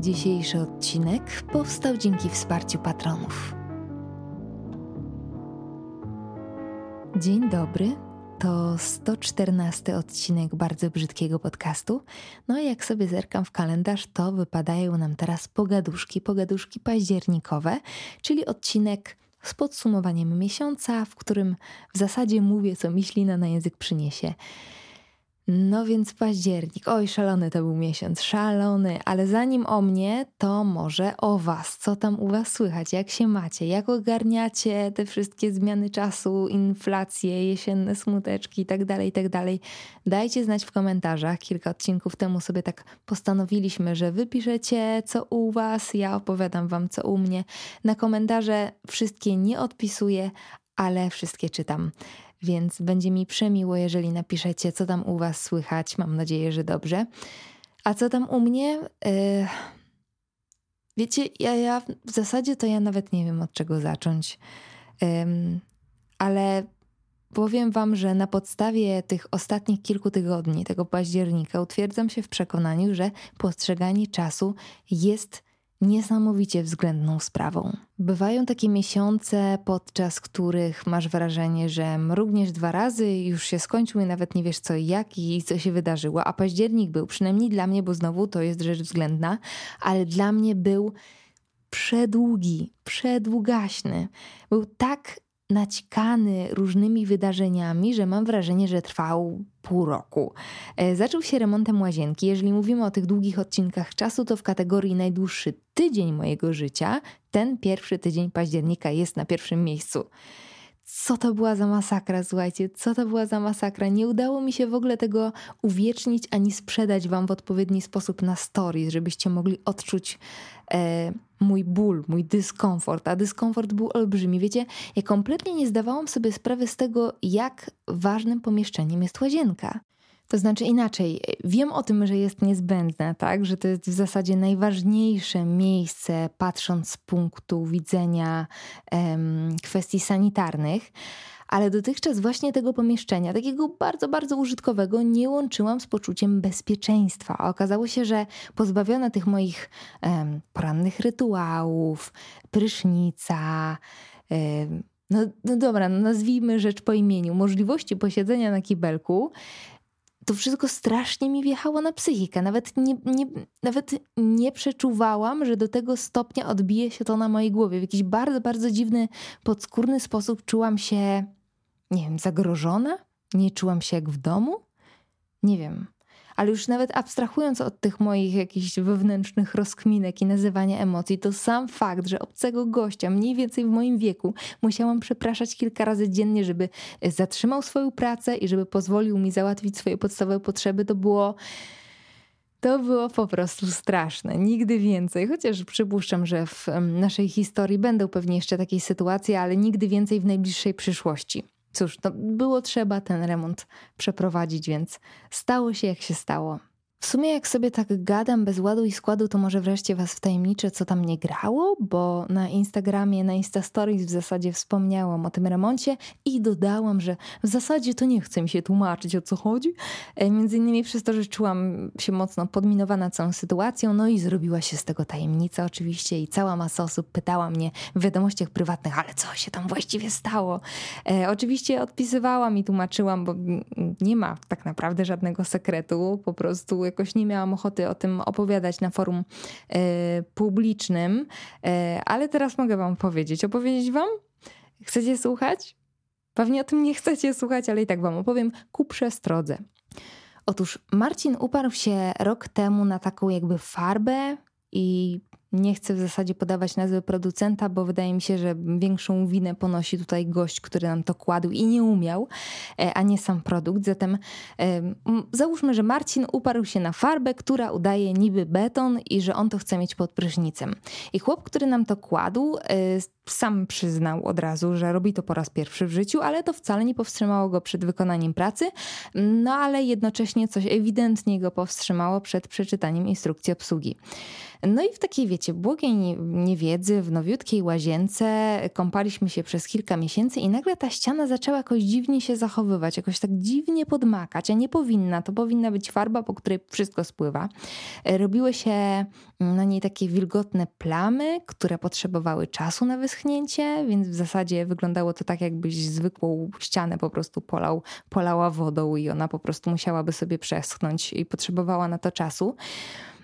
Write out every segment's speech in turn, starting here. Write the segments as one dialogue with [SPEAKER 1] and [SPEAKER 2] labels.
[SPEAKER 1] Dzisiejszy odcinek powstał dzięki wsparciu patronów. Dzień dobry, to 114 odcinek bardzo brzydkiego podcastu. No i jak sobie zerkam w kalendarz, to wypadają nam teraz pogaduszki, pogaduszki październikowe, czyli odcinek z podsumowaniem miesiąca, w którym w zasadzie mówię, co myślina na język przyniesie. No więc październik. Oj, szalony to był miesiąc, szalony, ale zanim o mnie, to może o Was. Co tam u Was słychać? Jak się macie? Jak ogarniacie te wszystkie zmiany czasu, inflacje, jesienne smuteczki itd., tak itd.? Tak Dajcie znać w komentarzach. Kilka odcinków temu sobie tak postanowiliśmy, że wypiszecie co u Was, ja opowiadam Wam co u mnie. Na komentarze wszystkie nie odpisuję, ale wszystkie czytam więc będzie mi przemiło, jeżeli napiszecie, co tam u Was słychać. Mam nadzieję, że dobrze. A co tam u mnie? Yy... Wiecie, ja, ja w zasadzie to ja nawet nie wiem od czego zacząć. Ale powiem Wam, że na podstawie tych ostatnich kilku tygodni, tego października, utwierdzam się w przekonaniu, że postrzeganie czasu jest niesamowicie względną sprawą. Bywają takie miesiące, podczas których masz wrażenie, że mrugniesz dwa razy już się skończył i nawet nie wiesz co i jak i co się wydarzyło, a październik był, przynajmniej dla mnie, bo znowu to jest rzecz względna, ale dla mnie był przedługi, przedługaśny. Był tak nacikany różnymi wydarzeniami, że mam wrażenie, że trwał pół roku. E, zaczął się remontem łazienki. Jeżeli mówimy o tych długich odcinkach czasu, to w kategorii najdłuższy tydzień mojego życia, ten pierwszy tydzień października jest na pierwszym miejscu. Co to była za masakra, słuchajcie, co to była za masakra. Nie udało mi się w ogóle tego uwiecznić ani sprzedać wam w odpowiedni sposób na stories, żebyście mogli odczuć e, mój ból, mój dyskomfort, a dyskomfort był olbrzymi. Wiecie, ja kompletnie nie zdawałam sobie sprawy z tego, jak ważnym pomieszczeniem jest łazienka. To znaczy inaczej, wiem o tym, że jest niezbędne, tak? że to jest w zasadzie najważniejsze miejsce, patrząc z punktu widzenia em, kwestii sanitarnych, ale dotychczas właśnie tego pomieszczenia, takiego bardzo, bardzo użytkowego, nie łączyłam z poczuciem bezpieczeństwa. A okazało się, że pozbawiona tych moich porannych rytuałów, prysznica, em, no, no dobra, no nazwijmy rzecz po imieniu, możliwości posiedzenia na kibelku, to wszystko strasznie mi wjechało na psychikę. Nawet nie, nie, nawet nie przeczuwałam, że do tego stopnia odbije się to na mojej głowie. W jakiś bardzo, bardzo dziwny, podskórny sposób czułam się, nie wiem, zagrożona? Nie czułam się jak w domu? Nie wiem ale już nawet abstrahując od tych moich jakichś wewnętrznych rozkminek i nazywania emocji, to sam fakt, że obcego gościa, mniej więcej w moim wieku, musiałam przepraszać kilka razy dziennie, żeby e, zatrzymał swoją pracę i żeby pozwolił mi załatwić swoje podstawowe potrzeby, to było. To było po prostu straszne. Nigdy więcej. Chociaż przypuszczam, że w naszej historii będą pewnie jeszcze takie sytuacje, ale nigdy więcej w najbliższej przyszłości. Cóż, to było trzeba ten remont przeprowadzić, więc stało się jak się stało. W sumie jak sobie tak gadam bez ładu i składu, to może wreszcie was wtajemniczę, co tam nie grało, bo na Instagramie, na Insta Stories w zasadzie wspomniałam o tym remoncie i dodałam, że w zasadzie to nie chce mi się tłumaczyć o co chodzi. E, między innymi przez to, że czułam się mocno podminowana całą sytuacją, no i zrobiła się z tego tajemnica oczywiście i cała masa osób pytała mnie w wiadomościach prywatnych, ale co się tam właściwie stało? E, oczywiście odpisywałam i tłumaczyłam, bo nie ma tak naprawdę żadnego sekretu, po prostu jakoś nie miałam ochoty o tym opowiadać na forum e, publicznym, e, ale teraz mogę Wam powiedzieć. Opowiedzieć Wam? Chcecie słuchać? Pewnie o tym nie chcecie słuchać, ale i tak Wam opowiem ku przestrodze. Otóż Marcin uparł się rok temu na taką jakby farbę i nie chcę w zasadzie podawać nazwy producenta, bo wydaje mi się, że większą winę ponosi tutaj gość, który nam to kładł i nie umiał, e, a nie sam produkt. Zatem załóżmy, że Marcin uparł się na farbę, która udaje niby beton i że on to chce mieć pod prysznicem. I chłop, który nam to kładł, e, sam przyznał od razu, że robi to po raz pierwszy w życiu, ale to wcale nie powstrzymało go przed wykonaniem pracy, no ale jednocześnie coś ewidentnie go powstrzymało przed przeczytaniem instrukcji obsługi. No i w takiej, wiecie, błogiej niewiedzy, w nowiutkiej łazience kąpaliśmy się przez kilka miesięcy i nagle ta ściana zaczęła jakoś dziwnie się zachowywać, jakoś tak dziwnie podmakać, a nie powinna. To powinna być farba, po której wszystko spływa. Robiły się na niej takie wilgotne plamy, które potrzebowały czasu na wyschnięcie, więc w zasadzie wyglądało to tak, jakbyś zwykłą ścianę po prostu polał, polała wodą i ona po prostu musiałaby sobie przeschnąć i potrzebowała na to czasu.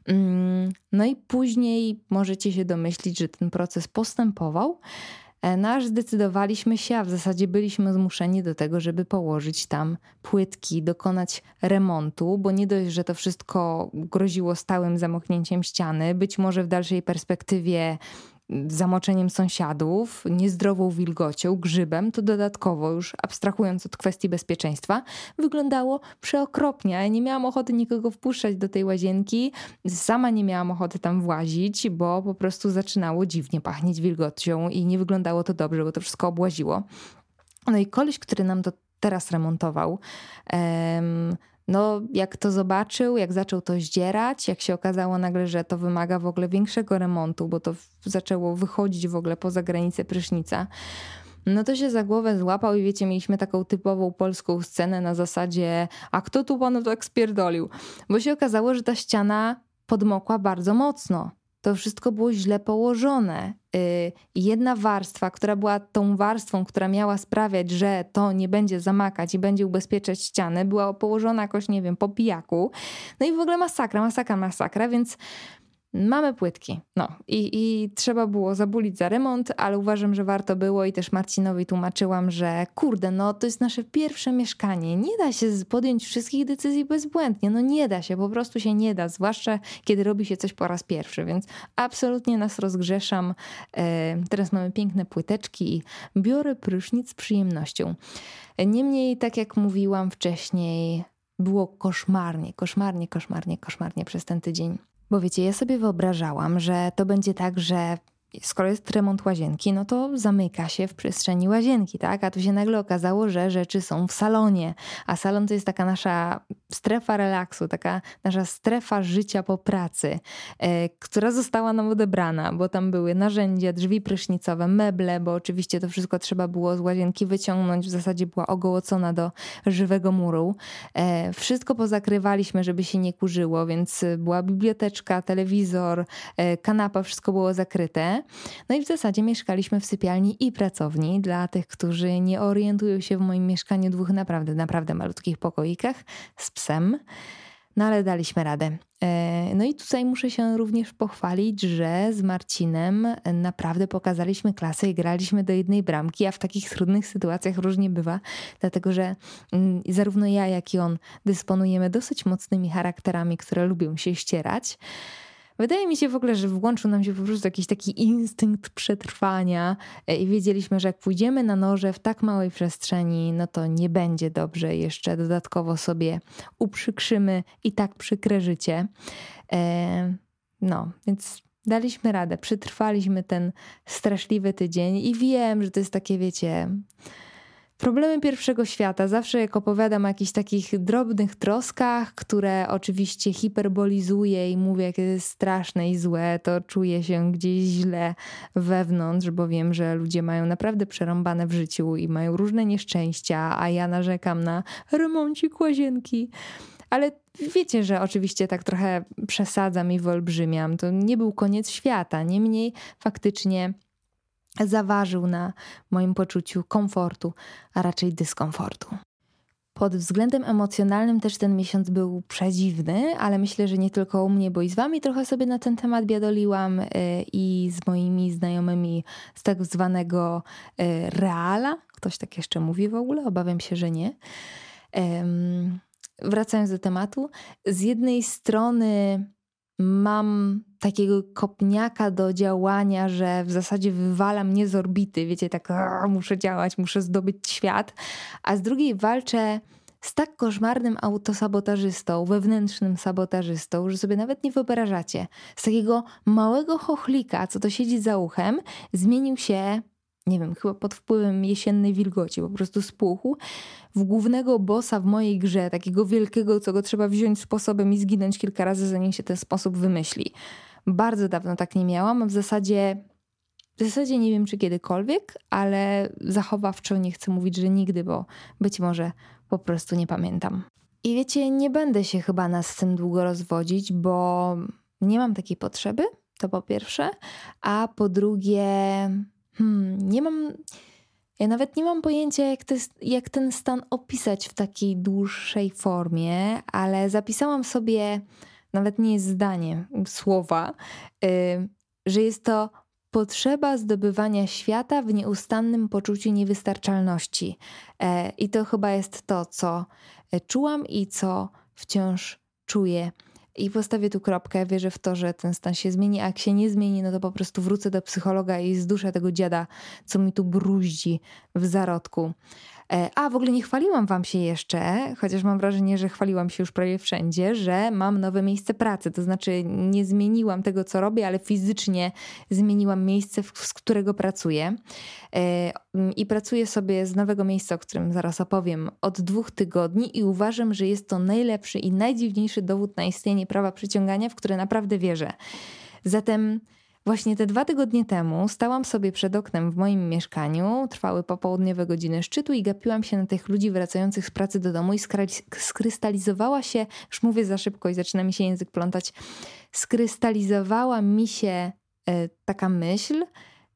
[SPEAKER 1] Mm, no i później możecie się domyślić, że ten proces postępował. E, no aż zdecydowaliśmy się, a w zasadzie byliśmy zmuszeni do tego, żeby położyć tam płytki, dokonać remontu, bo nie dość, że to wszystko groziło stałym zamknięciem ściany, być może w dalszej perspektywie zamoczeniem sąsiadów, niezdrową wilgocią, grzybem, to dodatkowo, już abstrahując od kwestii bezpieczeństwa, wyglądało przeokropnie. Ja nie miałam ochoty nikogo wpuszczać do tej łazienki, sama nie miałam ochoty tam włazić, bo po prostu zaczynało dziwnie pachnieć wilgocią i nie wyglądało to dobrze, bo to wszystko obłaziło. No i koleś, który nam to teraz remontował, um, no, jak to zobaczył, jak zaczął to zdzierać, jak się okazało nagle, że to wymaga w ogóle większego remontu, bo to zaczęło wychodzić w ogóle poza granicę prysznica, no to się za głowę złapał i wiecie, mieliśmy taką typową polską scenę na zasadzie a kto tu panu tak spierdolił? Bo się okazało, że ta ściana podmokła bardzo mocno to wszystko było źle położone. Y, jedna warstwa, która była tą warstwą, która miała sprawiać, że to nie będzie zamakać i będzie ubezpieczać ścianę, była położona jakoś, nie wiem, po pijaku. No i w ogóle masakra, masakra, masakra, więc Mamy płytki. No i, i trzeba było zabulić za remont, ale uważam, że warto było i też Marcinowi tłumaczyłam, że kurde, no to jest nasze pierwsze mieszkanie. Nie da się podjąć wszystkich decyzji bezbłędnie. No nie da się, po prostu się nie da, zwłaszcza kiedy robi się coś po raz pierwszy, więc absolutnie nas rozgrzeszam. E, teraz mamy piękne płyteczki i biorę prysznic z przyjemnością. Niemniej, tak jak mówiłam wcześniej, było koszmarnie, koszmarnie, koszmarnie, koszmarnie przez ten tydzień. Bo wiecie, ja sobie wyobrażałam, że to będzie tak, że skoro jest remont łazienki, no to zamyka się w przestrzeni łazienki, tak? A tu się nagle okazało, że rzeczy są w salonie, a salon to jest taka nasza strefa relaksu, taka nasza strefa życia po pracy, e, która została nam odebrana, bo tam były narzędzia, drzwi prysznicowe, meble, bo oczywiście to wszystko trzeba było z łazienki wyciągnąć, w zasadzie była ogołocona do żywego muru. E, wszystko pozakrywaliśmy, żeby się nie kurzyło, więc była biblioteczka, telewizor, e, kanapa, wszystko było zakryte. No i w zasadzie mieszkaliśmy w sypialni i pracowni dla tych, którzy nie orientują się w moim mieszkaniu dwóch naprawdę, naprawdę malutkich pokoikach z psem. No ale daliśmy radę. E, no i tutaj muszę się również pochwalić, że z Marcinem naprawdę pokazaliśmy klasę i graliśmy do jednej bramki, a w takich trudnych sytuacjach różnie bywa, dlatego że mm, zarówno ja, jak i on dysponujemy dosyć mocnymi charakterami, które lubią się ścierać. Wydaje mi się w ogóle, że włączył nam się po prostu jakiś taki instynkt przetrwania e, i wiedzieliśmy, że jak pójdziemy na noże w tak małej przestrzeni, no to nie będzie dobrze. Jeszcze dodatkowo sobie uprzykrzymy i tak przykre życie. E, no, więc daliśmy radę, przetrwaliśmy ten straszliwy tydzień i wiem, że to jest takie, wiecie Problemy pierwszego świata. Zawsze jak opowiadam o jakichś takich drobnych troskach, które oczywiście hiperbolizuję i mówię, jakie jest straszne i złe, to czuję się gdzieś źle wewnątrz, bo wiem, że ludzie mają naprawdę przerąbane w życiu i mają różne nieszczęścia, a ja narzekam na remoncik łazienki. Ale wiecie, że oczywiście tak trochę przesadzam i wyolbrzymiam. To nie był koniec świata. Niemniej faktycznie zaważył na moim poczuciu komfortu, a raczej dyskomfortu. Pod względem emocjonalnym też ten miesiąc był przedziwny, ale myślę, że nie tylko u mnie, bo i z wami trochę sobie na ten temat biadoliłam y, i z moimi znajomymi z tak zwanego y, reala. Ktoś tak jeszcze mówi w ogóle? Obawiam się, że nie. Wracając do tematu, z jednej strony mam takiego kopniaka do działania, że w zasadzie wywala mnie z orbity, wiecie, tak muszę działać, muszę zdobyć świat, a z drugiej walczę z tak koszmarnym autosabotażystą, wewnętrznym sabotażystą, że sobie nawet nie wyobrażacie. Z takiego małego chochlika, co to siedzi za uchem, zmienił się nie wiem, chyba pod wpływem jesiennej wilgoci, po prostu spuchł, w głównego bossa w mojej grze, takiego wielkiego, co go trzeba wziąć sposobem i zginąć kilka razy, zanim się ten sposób wymyśli. Bardzo dawno tak nie miałam, w zasadzie w zasadzie nie wiem, czy kiedykolwiek, ale zachowawczo nie chcę mówić, że nigdy, bo być może po prostu nie pamiętam. I wiecie, nie będę się chyba nas z tym długo rozwodzić, bo nie mam takiej potrzeby, to po pierwsze, a po drugie, hmm, nie mam. Ja nawet nie mam pojęcia, jak, jak ten stan opisać w takiej dłuższej formie, ale zapisałam sobie, nawet nie jest zdanie, słowa, yy, że jest to potrzeba zdobywania świata w nieustannym poczuciu niewystarczalności. E, I to chyba jest to, co e, czułam i co wciąż czuję. I postawię tu kropkę, wierzę w to, że ten stan się zmieni, a jak się nie zmieni, no to po prostu wrócę do psychologa i zduszę tego dziada, co mi tu bruździ w zarodku. E, a w ogóle nie chwaliłam Wam się jeszcze, chociaż mam wrażenie, że chwaliłam się już prawie wszędzie, że mam nowe miejsce pracy. To znaczy, nie zmieniłam tego, co robię, ale fizycznie zmieniłam miejsce, z którego pracuję. E, I pracuję sobie z nowego miejsca, o którym zaraz opowiem, od dwóch tygodni i uważam, że jest to najlepszy i najdziwniejszy dowód na istnienie prawa przyciągania, w które naprawdę wierzę. Zatem Właśnie te dwa tygodnie temu stałam sobie przed oknem w moim mieszkaniu, trwały popołudniowe godziny szczytu i gapiłam się na tych ludzi wracających z pracy do domu i skrystalizowała się, już mówię za szybko i zaczyna mi się język plątać, skrystalizowała mi się e, taka myśl,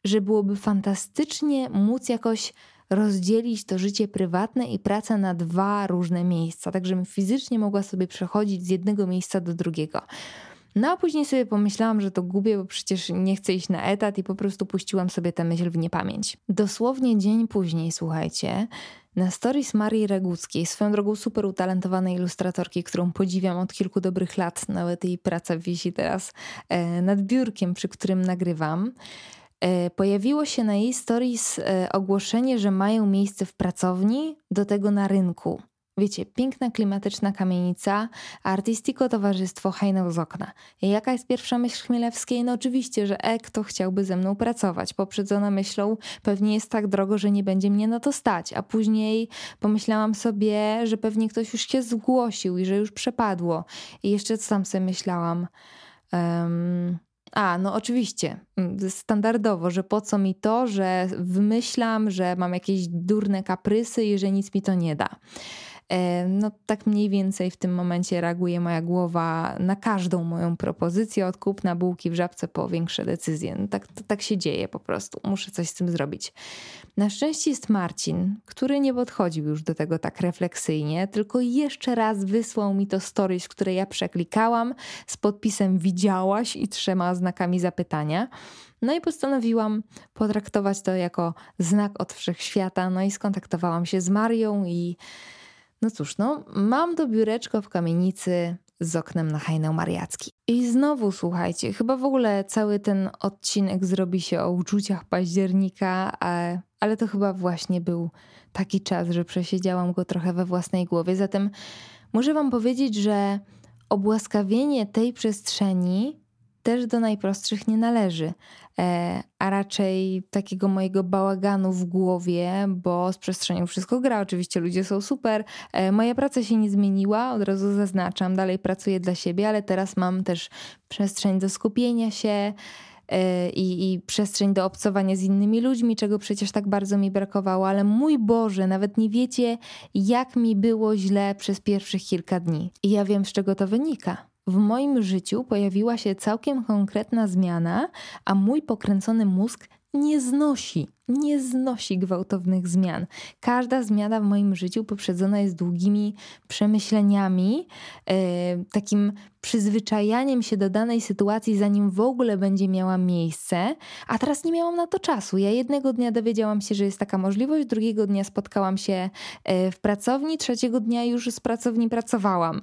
[SPEAKER 1] że byłoby fantastycznie móc jakoś rozdzielić to życie prywatne i pracę na dwa różne miejsca, tak żebym fizycznie mogła sobie przechodzić z jednego miejsca do drugiego. No a później sobie pomyślałam, że to gubię, bo przecież nie chcę iść na etat i po prostu puściłam sobie tę myśl w niepamięć. Dosłownie dzień później, słuchajcie, na stories Marii Reguckiej, swoją drogą super utalentowanej ilustratorki, którą podziwiam od kilku dobrych lat, nawet jej praca wisi teraz e, nad biurkiem, przy którym nagrywam, e, pojawiło się na jej stories e, ogłoszenie, że mają miejsce w pracowni, do tego na rynku. Wiecie, piękna, klimatyczna kamienica, artystiko towarzystwo hajnął z okna. Jaka jest pierwsza myśl Chmielewskiej? No oczywiście, że e, kto chciałby ze mną pracować. Poprzedzona myślą, pewnie jest tak drogo, że nie będzie mnie na to stać. A później pomyślałam sobie, że pewnie ktoś już się zgłosił i że już przepadło. I jeszcze co tam sobie myślałam? Um, a, no oczywiście, mm, standardowo, że po co mi to, że wymyślam, że mam jakieś durne kaprysy i że nic mi to nie da. No tak mniej więcej w tym momencie reaguje moja głowa na każdą moją propozycję od kupna bułki w żabce po większe decyzje. No tak, to, tak się dzieje po prostu. Muszę coś z tym zrobić. Na szczęście jest Marcin, który nie podchodził już do tego tak refleksyjnie, tylko jeszcze raz wysłał mi to stories, które ja przeklikałam z podpisem widziałaś i trzema znakami zapytania. No i postanowiłam potraktować to jako znak od wszechświata. No i skontaktowałam się z Marią i no cóż, no, mam to biureczko w kamienicy z oknem na hajnał mariacki. I znowu słuchajcie, chyba w ogóle cały ten odcinek zrobi się o uczuciach października, ale to chyba właśnie był taki czas, że przesiedziałam go trochę we własnej głowie. Zatem muszę Wam powiedzieć, że obłaskawienie tej przestrzeni też do najprostszych nie należy, a raczej takiego mojego bałaganu w głowie, bo z przestrzenią wszystko gra. Oczywiście ludzie są super. E, moja praca się nie zmieniła, od razu zaznaczam, dalej pracuję dla siebie, ale teraz mam też przestrzeń do skupienia się. E, I, i, przestrzeń do obcowania z innymi ludźmi, czego przecież tak bardzo mi brakowało, ale mój Boże, nawet nie wiecie, jak mi było źle przez pierwszych kilka dni. I ja wiem, z czego to wynika w moim życiu pojawiła się całkiem konkretna zmiana, a mój pokręcony mózg nie znosi, nie znosi gwałtownych zmian. Każda zmiana w moim życiu poprzedzona jest długimi przemyśleniami, yy, takim przyzwyczajaniem się do danej sytuacji, zanim w ogóle będzie miała miejsce, a teraz nie miałam na to czasu. Ja jednego dnia dowiedziałam się, że jest taka możliwość, drugiego dnia spotkałam się e, w pracowni, trzeciego dnia już z pracowni pracowałam.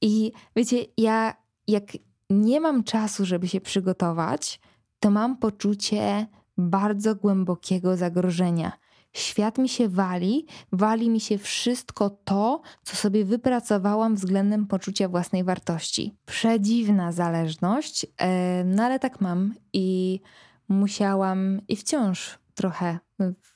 [SPEAKER 1] I wiecie, ja jak nie mam czasu, żeby się przygotować, to mam poczucie bardzo głębokiego zagrożenia. Świat mi się wali, wali mi się wszystko to, co sobie wypracowałam względem poczucia własnej wartości. Przedziwna zależność, no ale tak mam i musiałam i wciąż trochę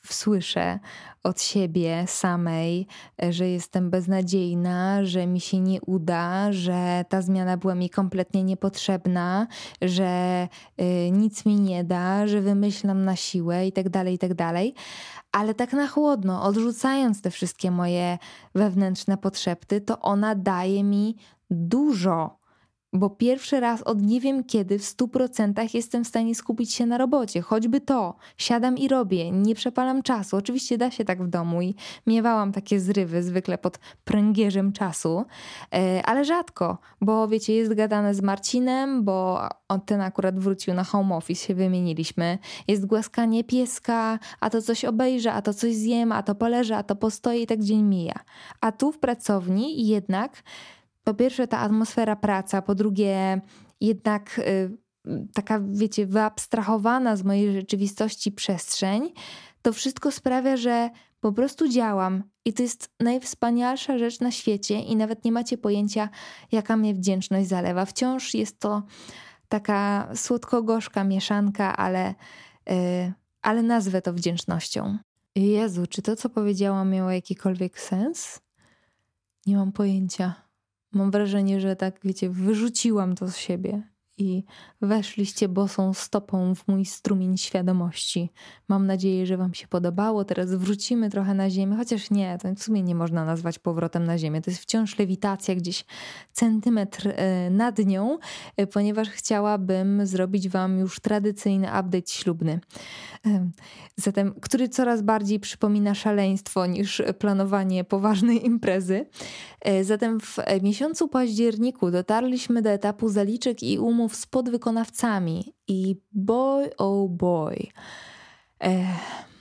[SPEAKER 1] słyszę od siebie samej, że jestem beznadziejna, że mi się nie uda, że ta zmiana była mi kompletnie niepotrzebna, że y, nic mi nie da, że wymyślam na siłę i tak dalej, i tak dalej. Ale tak na chłodno, odrzucając te wszystkie moje wewnętrzne potrzeby, to ona daje mi dużo bo pierwszy raz od nie wiem kiedy w stu procentach jestem w stanie skupić się na robocie, choćby to. Siadam i robię, nie przepalam czasu. Oczywiście da się tak w domu i miewałam takie zrywy zwykle pod pręgierzem czasu, e, ale rzadko, bo wiecie, jest gadane z Marcinem, bo on ten akurat wrócił na home office, się wymieniliśmy. Jest głaskanie pieska, a to coś obejrzę, a to coś zjem, a to poleżę, a to postoję i tak dzień mija. A tu w pracowni jednak po pierwsze ta atmosfera praca, po drugie jednak y, taka, wiecie, wyabstrahowana z mojej rzeczywistości przestrzeń, to wszystko sprawia, że po prostu działam i to jest najwspanialsza rzecz na świecie i nawet nie macie pojęcia, jaka mnie wdzięczność zalewa. Wciąż jest to taka słodko-gorzka mieszanka, ale, yy, ale nazwę to wdzięcznością. Jezu, czy to, co powiedziałam, miało jakikolwiek sens? Nie mam pojęcia. Mam wrażenie, że tak, wiecie, wyrzuciłam to z siebie i weszliście bosą stopą w mój strumień świadomości. Mam nadzieję, że Wam się podobało. Teraz wrócimy trochę na ziemię, chociaż nie, to w sumie nie można nazwać powrotem na ziemię. To jest wciąż lewitacja gdzieś centymetr e, nad nią, e, ponieważ chciałabym zrobić Wam już tradycyjny update ślubny. Zatem, który coraz bardziej przypomina szaleństwo niż planowanie poważnej imprezy. E, zatem w miesiącu październiku dotarliśmy do etapu zaliczek i umów z podwykonawcami i boy oh boy. Ech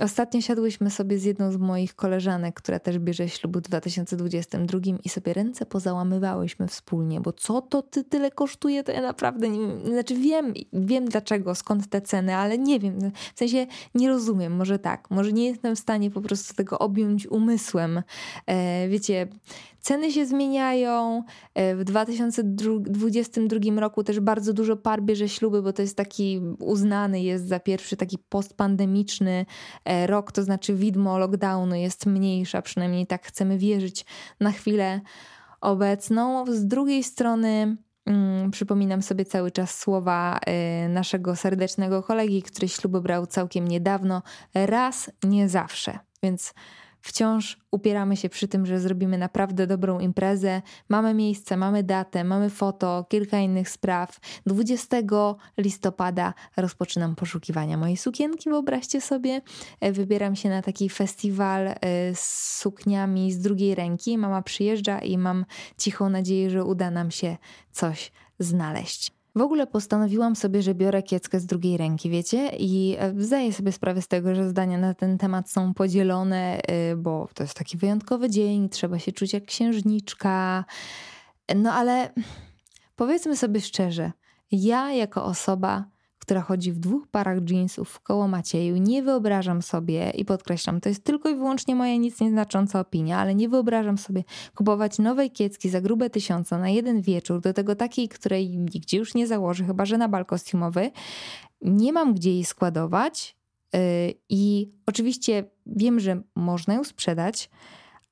[SPEAKER 1] Ostatnio siadłyśmy sobie z jedną z moich koleżanek, która też bierze ślub w 2022 i sobie ręce pozałamywałyśmy wspólnie, bo co to ty tyle kosztuje, to ja naprawdę nie Znaczy wiem, wiem dlaczego, skąd te ceny, ale nie wiem, w sensie nie rozumiem, może tak, może nie jestem w stanie po prostu tego objąć umysłem. E, wiecie, Ceny się zmieniają. E, w 2022 roku też bardzo dużo par bierze śluby, bo to jest taki uznany jest za pierwszy taki postpandemiczny rok, to znaczy widmo lockdownu jest mniejsza, przynajmniej tak chcemy wierzyć na chwilę obecną. Z drugiej strony mm, przypominam sobie cały czas słowa y, naszego serdecznego kolegi, który śluby brał całkiem niedawno. Raz, nie zawsze. Więc wciąż upieramy się przy tym, że zrobimy naprawdę dobrą imprezę. Mamy miejsce, mamy datę, mamy foto, kilka innych spraw. 20 listopada rozpoczynam poszukiwania mojej sukienki, wyobraźcie sobie. E, wybieram się na taki festiwal e, z sukniami z drugiej ręki. Mama przyjeżdża i mam cichą nadzieję, że uda nam się coś znaleźć. W ogóle postanowiłam sobie, że biorę kieckę z drugiej ręki, wiecie? I e, zdaję sobie sprawę z tego, że zdania na ten temat są podzielone, y, bo to jest taki wyjątkowy dzień, trzeba się czuć jak księżniczka. No ale powiedzmy sobie szczerze, ja jako osoba która chodzi w dwóch parach jeansów koło Macieju, nie wyobrażam sobie, i podkreślam, to jest tylko i wyłącznie moja nic nieznacząca opinia, ale nie wyobrażam sobie kupować nowej kiecki za grube tysiące na jeden wieczór, do tego takiej, której nigdzie już nie założę, chyba że na bal kostiumowy. Nie mam gdzie jej składować yy, i oczywiście wiem, że można ją sprzedać,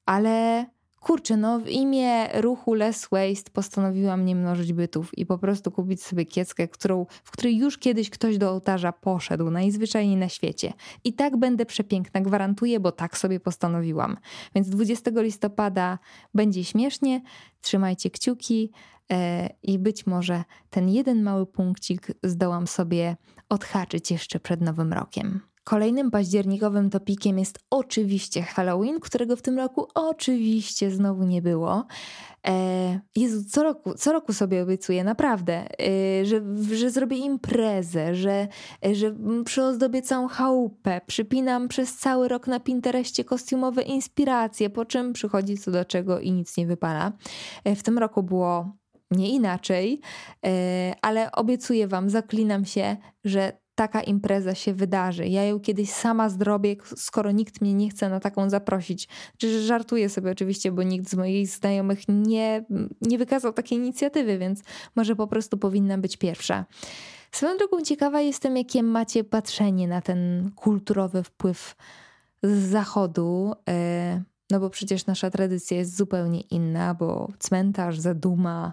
[SPEAKER 1] ale kurczę, no w imię ruchu Less Waste postanowiłam nie mnożyć bytów i po prostu kupić sobie kieckę, którą, w której już kiedyś ktoś do ołtarza poszedł, najzwyczajniej na świecie. I tak będę przepiękna, gwarantuję, bo tak sobie postanowiłam. Więc 20 listopada będzie śmiesznie, trzymajcie kciuki e, i być może ten jeden mały punkcik zdołam sobie odhaczyć jeszcze przed Nowym Rokiem. Kolejnym październikowym topikiem jest oczywiście Halloween, którego w tym roku oczywiście znowu nie było. E, Jezu, co roku, co roku sobie obiecuję, naprawdę, e, że, że zrobię imprezę, że, że przyozdobię całą chałupę, przypinam przez cały rok na Pinterestie kostiumowe inspiracje, po czym przychodzi co do czego i nic nie wypala. E, w tym roku było nie inaczej, ale obiecuję Wam, zaklinam się, że taka impreza się wydarzy. Ja ją kiedyś sama zrobię, skoro nikt mnie nie chce na taką zaprosić. Czy żartuję sobie oczywiście, bo nikt z moich znajomych nie, nie wykazał takiej inicjatywy, więc może po prostu powinna być pierwsza. Swoją drogą ciekawa jestem, jakie macie patrzenie na ten kulturowy wpływ z zachodu. E, no bo przecież nasza tradycja jest zupełnie inna, bo cmentarz, zaduma,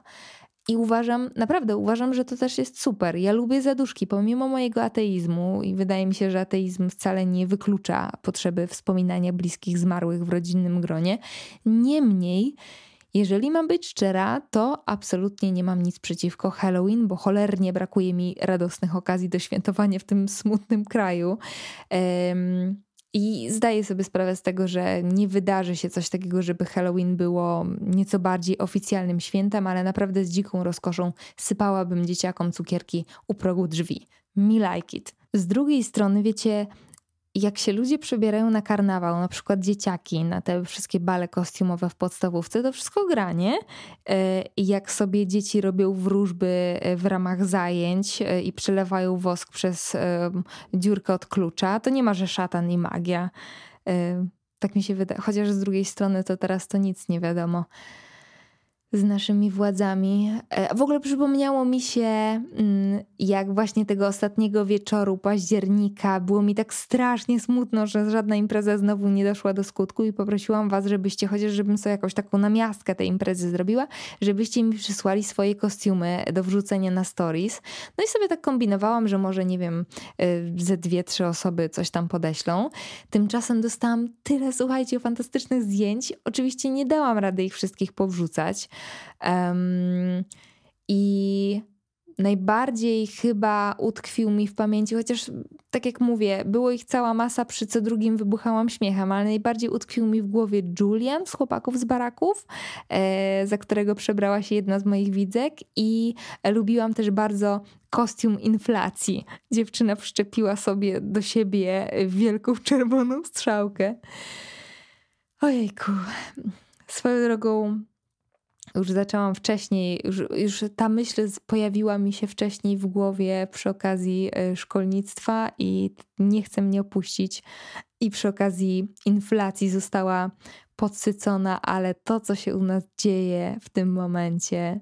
[SPEAKER 1] i uważam, naprawdę uważam, że to też jest super. Ja lubię zaduszki, pomimo mojego ateizmu, i wydaje mi się, że ateizm wcale nie wyklucza potrzeby wspominania bliskich zmarłych w rodzinnym gronie. Niemniej, jeżeli mam być szczera, to absolutnie nie mam nic przeciwko Halloween, bo cholernie brakuje mi radosnych okazji do świętowania w tym smutnym kraju. Um, i zdaję sobie sprawę z tego, że nie wydarzy się coś takiego, żeby Halloween było nieco bardziej oficjalnym świętem, ale naprawdę z dziką rozkoszą sypałabym dzieciakom cukierki u progu drzwi. Me like it. Z drugiej strony, wiecie, jak się ludzie przebierają na karnawał, na przykład dzieciaki, na te wszystkie bale kostiumowe w podstawówce, to wszystko granie. I jak sobie dzieci robią wróżby e, w ramach zajęć e, i przelewają wosk przez dziurkę od klucza, to nie ma, że szatan i magia. E, tak mi się wydaje. Chociaż z drugiej strony to teraz to nic nie wiadomo z naszymi władzami. E, w ogóle przypomniało mi się, mm, jak właśnie tego ostatniego wieczoru października było mi tak strasznie smutno, że żadna impreza znowu nie doszła do skutku i poprosiłam was, żebyście, chociaż żebym sobie jakąś taką namiastkę tej imprezy zrobiła, żebyście mi przysłali swoje kostiumy do wrzucenia na stories. No i sobie tak kombinowałam, że może, nie wiem, e, ze dwie, trzy osoby coś tam podeślą. Tymczasem dostałam tyle, słuchajcie, fantastycznych zdjęć. Oczywiście nie dałam rady ich wszystkich powrzucać, Um, I najbardziej chyba utkwił mi w pamięci, chociaż tak jak mówię, było ich cała masa, przy co drugim wybuchałam śmiechem, ale najbardziej utkwił mi w głowie Julian z chłopaków z baraków, e, za którego przebrała się jedna z moich widzek i lubiłam też bardzo kostium inflacji. Dziewczyna wszczepiła sobie do siebie wielką czerwoną strzałkę. Ojejku. Swoją drogą już zaczęłam wcześniej, już, już ta myśl pojawiła mi się wcześniej w głowie przy okazji e, szkolnictwa i nie chcę mnie opuścić. I przy okazji inflacji została podsycona, ale to, co się u nas dzieje w tym momencie.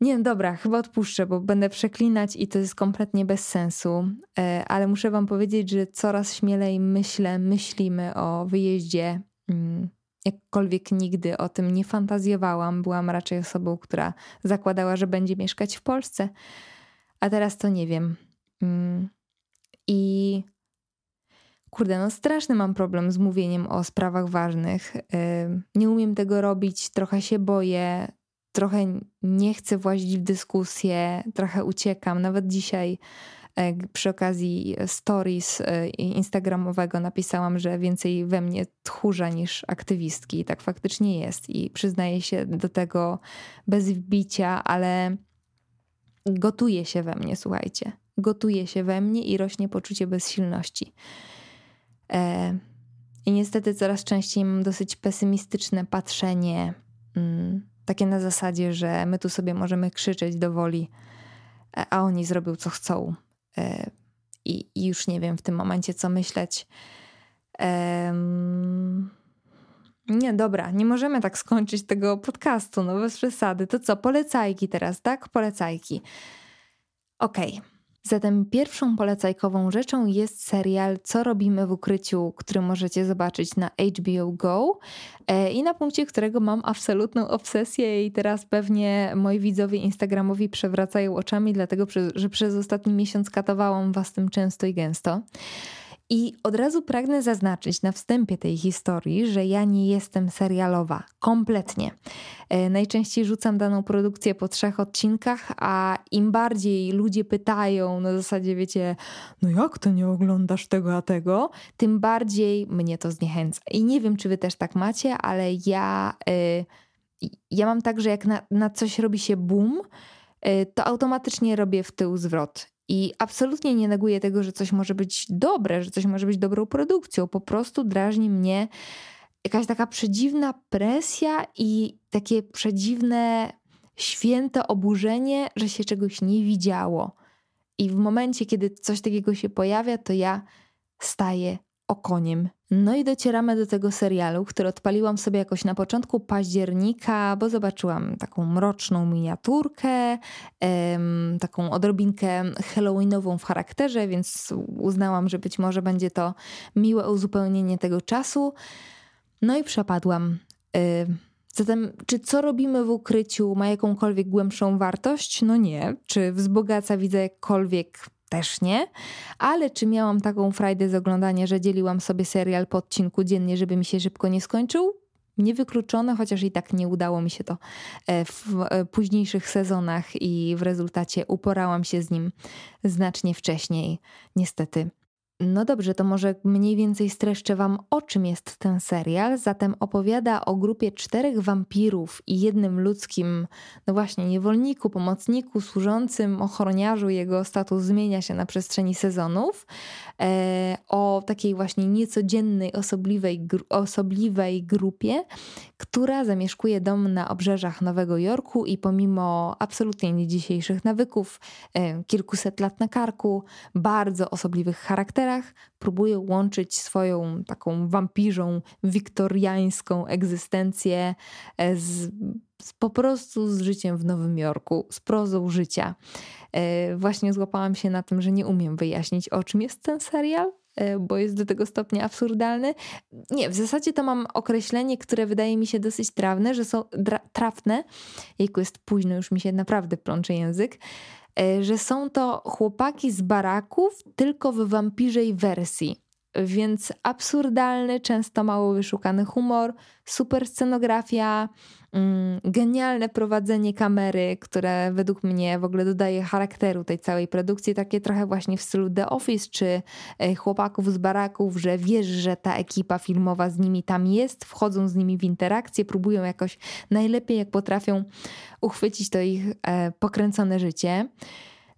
[SPEAKER 1] Nie, dobra, chyba odpuszczę, bo będę przeklinać i to jest kompletnie bez sensu. E, ale muszę Wam powiedzieć, że coraz śmielej myślę, myślimy o wyjeździe mm, jakkolwiek nigdy o tym nie fantazjowałam. Byłam raczej osobą, która zakładała, że będzie mieszkać w Polsce, a teraz to nie wiem. Mm. I kurde, no straszny mam problem z mówieniem o sprawach ważnych. Nie umiem tego robić, trochę się boję, trochę nie chcę włazić w dyskusję, trochę uciekam. Nawet dzisiaj przy okazji stories e, instagramowego napisałam, że więcej we mnie tchórza niż aktywistki. I tak faktycznie jest i przyznaję się do tego bez wbicia, ale gotuje się we mnie, słuchajcie. Gotuje się we mnie i rośnie poczucie bezsilności. E, I niestety coraz częściej mam dosyć pesymistyczne patrzenie, mm, takie na zasadzie, że my tu sobie możemy krzyczeć do woli, a oni zrobią co chcą. I, już nie wiem w tym momencie, co myśleć. Nie, dobra, nie możemy tak skończyć tego podcastu, no bez przesady. To co, polecajki teraz, tak? Polecajki. Okej. Okay. Zatem pierwszą polecajkową rzeczą jest serial Co robimy w ukryciu, który możecie zobaczyć na HBO Go e, i na punkcie którego mam absolutną obsesję i teraz pewnie moi widzowie instagramowi przewracają oczami, dlatego że przez ostatni miesiąc katowałam was tym często i gęsto. I od razu pragnę zaznaczyć na wstępie tej historii, że ja nie jestem serialowa. Kompletnie. E, najczęściej rzucam daną produkcję po trzech odcinkach, a im bardziej ludzie pytają na zasadzie, wiecie, no jak to nie oglądasz tego, a tego, tym bardziej mnie to zniechęca. I nie wiem, czy wy też tak macie, ale ja, yy, ja mam tak, że jak na, na coś robi się boom, e, to automatycznie robię w tył zwrot. I absolutnie nie neguję tego, że coś może być dobre, że coś może być dobrą produkcją. Po prostu drażni mnie jakaś taka przedziwna presja i takie przedziwne, święte oburzenie, że się czegoś nie widziało. I w momencie, kiedy coś takiego się pojawia, to ja staję okoniem. No i docieramy do tego serialu, który odpaliłam sobie jakoś na początku października, bo zobaczyłam taką mroczną miniaturkę, taką odrobinkę halloweenową w charakterze, więc uznałam, że być może będzie to miłe uzupełnienie tego czasu. No i przepadłam. Zatem, czy co robimy w ukryciu ma jakąkolwiek głębszą wartość? No nie. Czy wzbogaca widzę jakkolwiek też nie, ale czy miałam taką frajdę z oglądania, że dzieliłam sobie serial po odcinku dziennie, żeby mi się szybko nie skończył? Niewykluczone, chociaż i tak nie udało mi się to e, w e, późniejszych sezonach i w rezultacie uporałam się z nim znacznie wcześniej, niestety. No dobrze, to może mniej więcej streszczę Wam, o czym jest ten serial. Zatem opowiada o grupie czterech wampirów i jednym ludzkim, no właśnie, niewolniku, pomocniku, służącym ochroniarzu. Jego status zmienia się na przestrzeni sezonów. E, o takiej właśnie niecodziennej, osobliwej, gru osobliwej grupie, która zamieszkuje dom na obrzeżach Nowego Jorku i pomimo absolutnie nie dzisiejszych nawyków, e, kilkuset lat na karku, bardzo osobliwych charakterach, próbuje łączyć swoją taką wampirzą, wiktoriańską egzystencję e, z, z, po prostu z życiem w Nowym Jorku, z prozą życia. E, właśnie złapałam się na tym, że nie umiem wyjaśnić, o czym jest ten serial, e, bo jest do tego stopnia absurdalny. Nie, w zasadzie to mam określenie, które wydaje mi się dosyć trawne, że są trafne. Jejku, jest późno, już mi się naprawdę plącze język. E, że są to chłopaki z baraków, tylko w wampirzej wersji. Więc absurdalny, często mało wyszukany humor, super scenografia, mm, genialne prowadzenie kamery, które według mnie w ogóle dodaje charakteru tej całej produkcji, takie trochę właśnie w stylu The Office czy e, chłopaków z baraków, że wiesz, że ta ekipa filmowa z nimi tam jest, wchodzą z nimi w interakcję, próbują jakoś najlepiej jak potrafią uchwycić to ich e, pokręcone życie.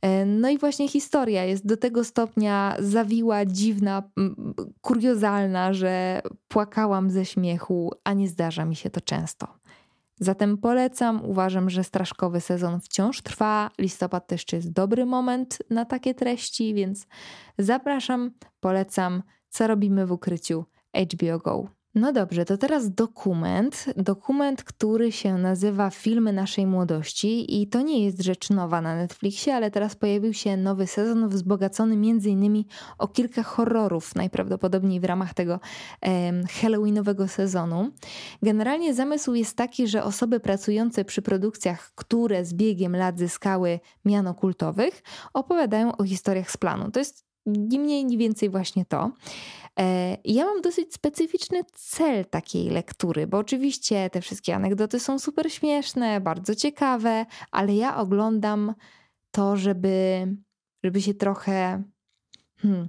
[SPEAKER 1] E, no i właśnie historia jest do tego stopnia zawiła, dziwna, kuriozalna, że płakałam ze śmiechu, a nie zdarza mi się to często. Zatem polecam, uważam, że straszkowy sezon wciąż trwa. Listopad też jest dobry moment na takie treści, więc zapraszam, polecam, co robimy w ukryciu HBO Go. No dobrze, to teraz dokument. Dokument, który się nazywa Filmy naszej młodości i to nie jest rzecz nowa na Netflixie, ale teraz pojawił się nowy sezon wzbogacony m.in. o kilka horrorów, najprawdopodobniej w ramach tego um, halloweenowego sezonu. Generalnie zamysł jest taki, że osoby pracujące przy produkcjach, które z biegiem lat zyskały miano kultowych, opowiadają o historiach z planu. To jest ni mniej, ni więcej właśnie to. E, ja mam dosyć specyficzny cel takiej lektury, bo oczywiście te wszystkie anegdoty są super śmieszne, bardzo ciekawe, ale ja oglądam to, żeby, żeby się trochę hmm,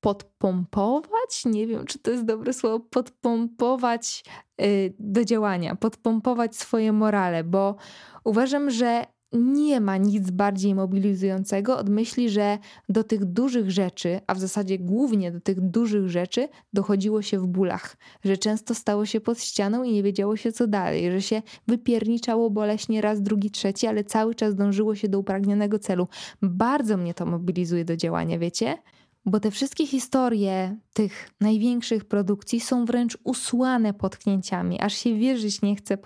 [SPEAKER 1] podpompować. Nie wiem, czy to jest dobre słowo, podpompować yy, do działania, podpompować swoje morale, bo uważam, że nie ma nic bardziej mobilizującego od myśli, że do tych dużych rzeczy, a w zasadzie głównie do tych dużych rzeczy, dochodziło się w bólach, że często stało się pod ścianą i nie wiedziało się co dalej, że się wypierniczało boleśnie raz, drugi, trzeci, ale cały czas dążyło się do upragnionego celu. Bardzo mnie to mobilizuje do działania, wiecie? Bo te wszystkie historie tych największych produkcji są wręcz usłane potknięciami, aż się wierzyć nie chce,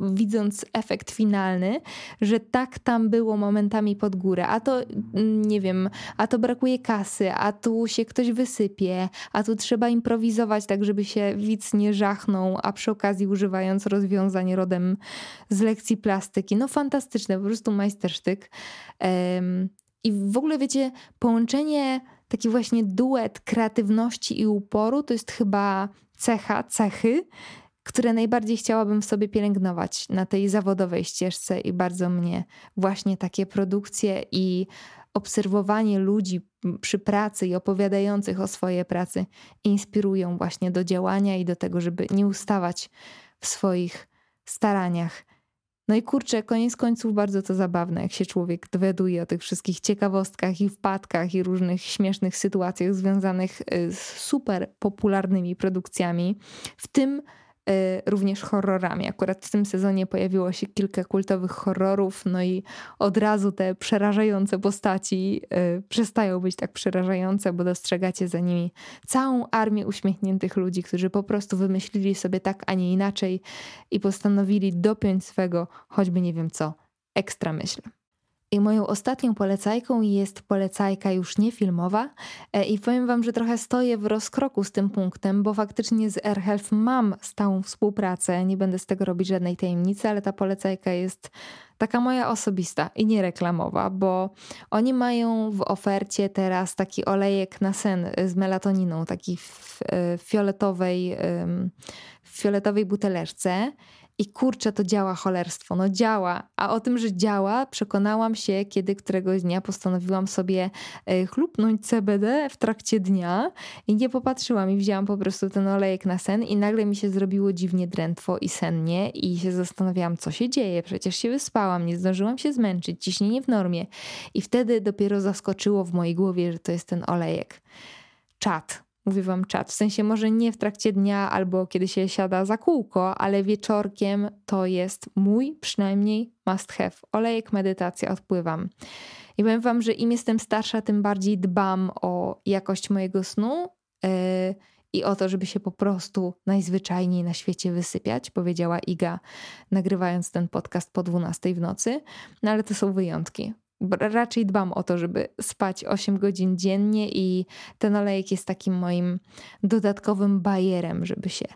[SPEAKER 1] widząc efekt finalny, że tak tam było momentami pod górę, a to mm, nie wiem, a to brakuje kasy, a tu się ktoś wysypie, a tu trzeba improwizować tak, żeby się widz nie żachnął, a przy okazji używając rozwiązań rodem z lekcji plastyki. No fantastyczne, po prostu majstersztyk. I w ogóle wiecie, połączenie taki właśnie duet kreatywności i uporu to jest chyba cecha, cechy, które najbardziej chciałabym w sobie pielęgnować na tej zawodowej ścieżce i bardzo mnie właśnie takie produkcje i obserwowanie ludzi przy pracy i opowiadających o swojej pracy inspirują właśnie do działania i do tego, żeby nie ustawać w swoich staraniach. No i kurczę, koniec końców bardzo to zabawne, jak się człowiek dowiaduje o tych wszystkich ciekawostkach i wpadkach i różnych śmiesznych sytuacjach związanych y, z super popularnymi produkcjami, w tym również horrorami. Akurat w tym sezonie pojawiło się kilka kultowych horrorów, no i od razu te przerażające postaci y, przestają być tak przerażające, bo dostrzegacie za nimi całą armię uśmiechniętych ludzi, którzy po prostu wymyślili sobie tak, a nie inaczej i postanowili dopiąć swego, choćby nie wiem co, ekstra myśl. I moją ostatnią polecajką jest polecajka już niefilmowa. E, I powiem Wam, że trochę stoję w rozkroku z tym punktem, bo faktycznie z AirHealth mam stałą współpracę. Nie będę z tego robić żadnej tajemnicy, ale ta polecajka jest taka moja osobista i niereklamowa, bo oni mają w ofercie teraz taki olejek na sen z melatoniną, taki w e, fioletowej, w fioletowej buteleczce. I kurczę, to działa cholerstwo, no działa. A o tym, że działa, przekonałam się, kiedy któregoś dnia postanowiłam sobie e, chlupnąć CBD w trakcie dnia i nie popatrzyłam i wzięłam po prostu ten olejek na sen i nagle mi się zrobiło dziwnie drętwo i sennie i się zastanawiałam, co się dzieje. Przecież się wyspałam, nie zdążyłam się zmęczyć, ciśnienie w normie. I wtedy dopiero zaskoczyło w mojej głowie, że to jest ten olejek. Czat mówię wam czat. W sensie może nie w trakcie dnia albo kiedy się siada za kółko, ale wieczorkiem to jest mój przynajmniej must have. Olejek medytacja odpływam. I powiem wam, że im jestem starsza, tym bardziej dbam o jakość mojego snu. Yy, i o to, żeby się po prostu najzwyczajniej na świecie wysypiać, powiedziała Iga, nagrywając ten podcast po 12 w nocy. No ale to są wyjątki raczej dbam o to, żeby spać 8 godzin dziennie i ten olejek jest takim moim dodatkowym bajerem, żeby się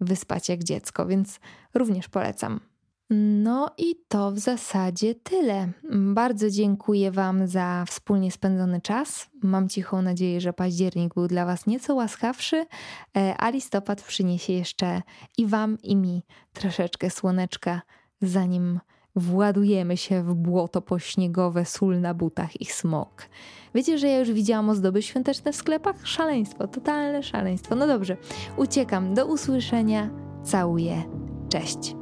[SPEAKER 1] wyspać jak dziecko, więc również polecam. No i to w zasadzie tyle. Bardzo dziękuję Wam za wspólnie spędzony czas. Mam cichą nadzieję, że październik był dla Was nieco łaskawszy, e, a listopad przyniesie jeszcze i Wam, i mi troszeczkę słoneczka, zanim władujemy się w błoto pośniegowe, sól na butach i smok. Wiecie, że ja już widziałam ozdoby świąteczne w sklepach? Szaleństwo, totalne szaleństwo. No dobrze, uciekam. Do usłyszenia. Całuję. Cześć.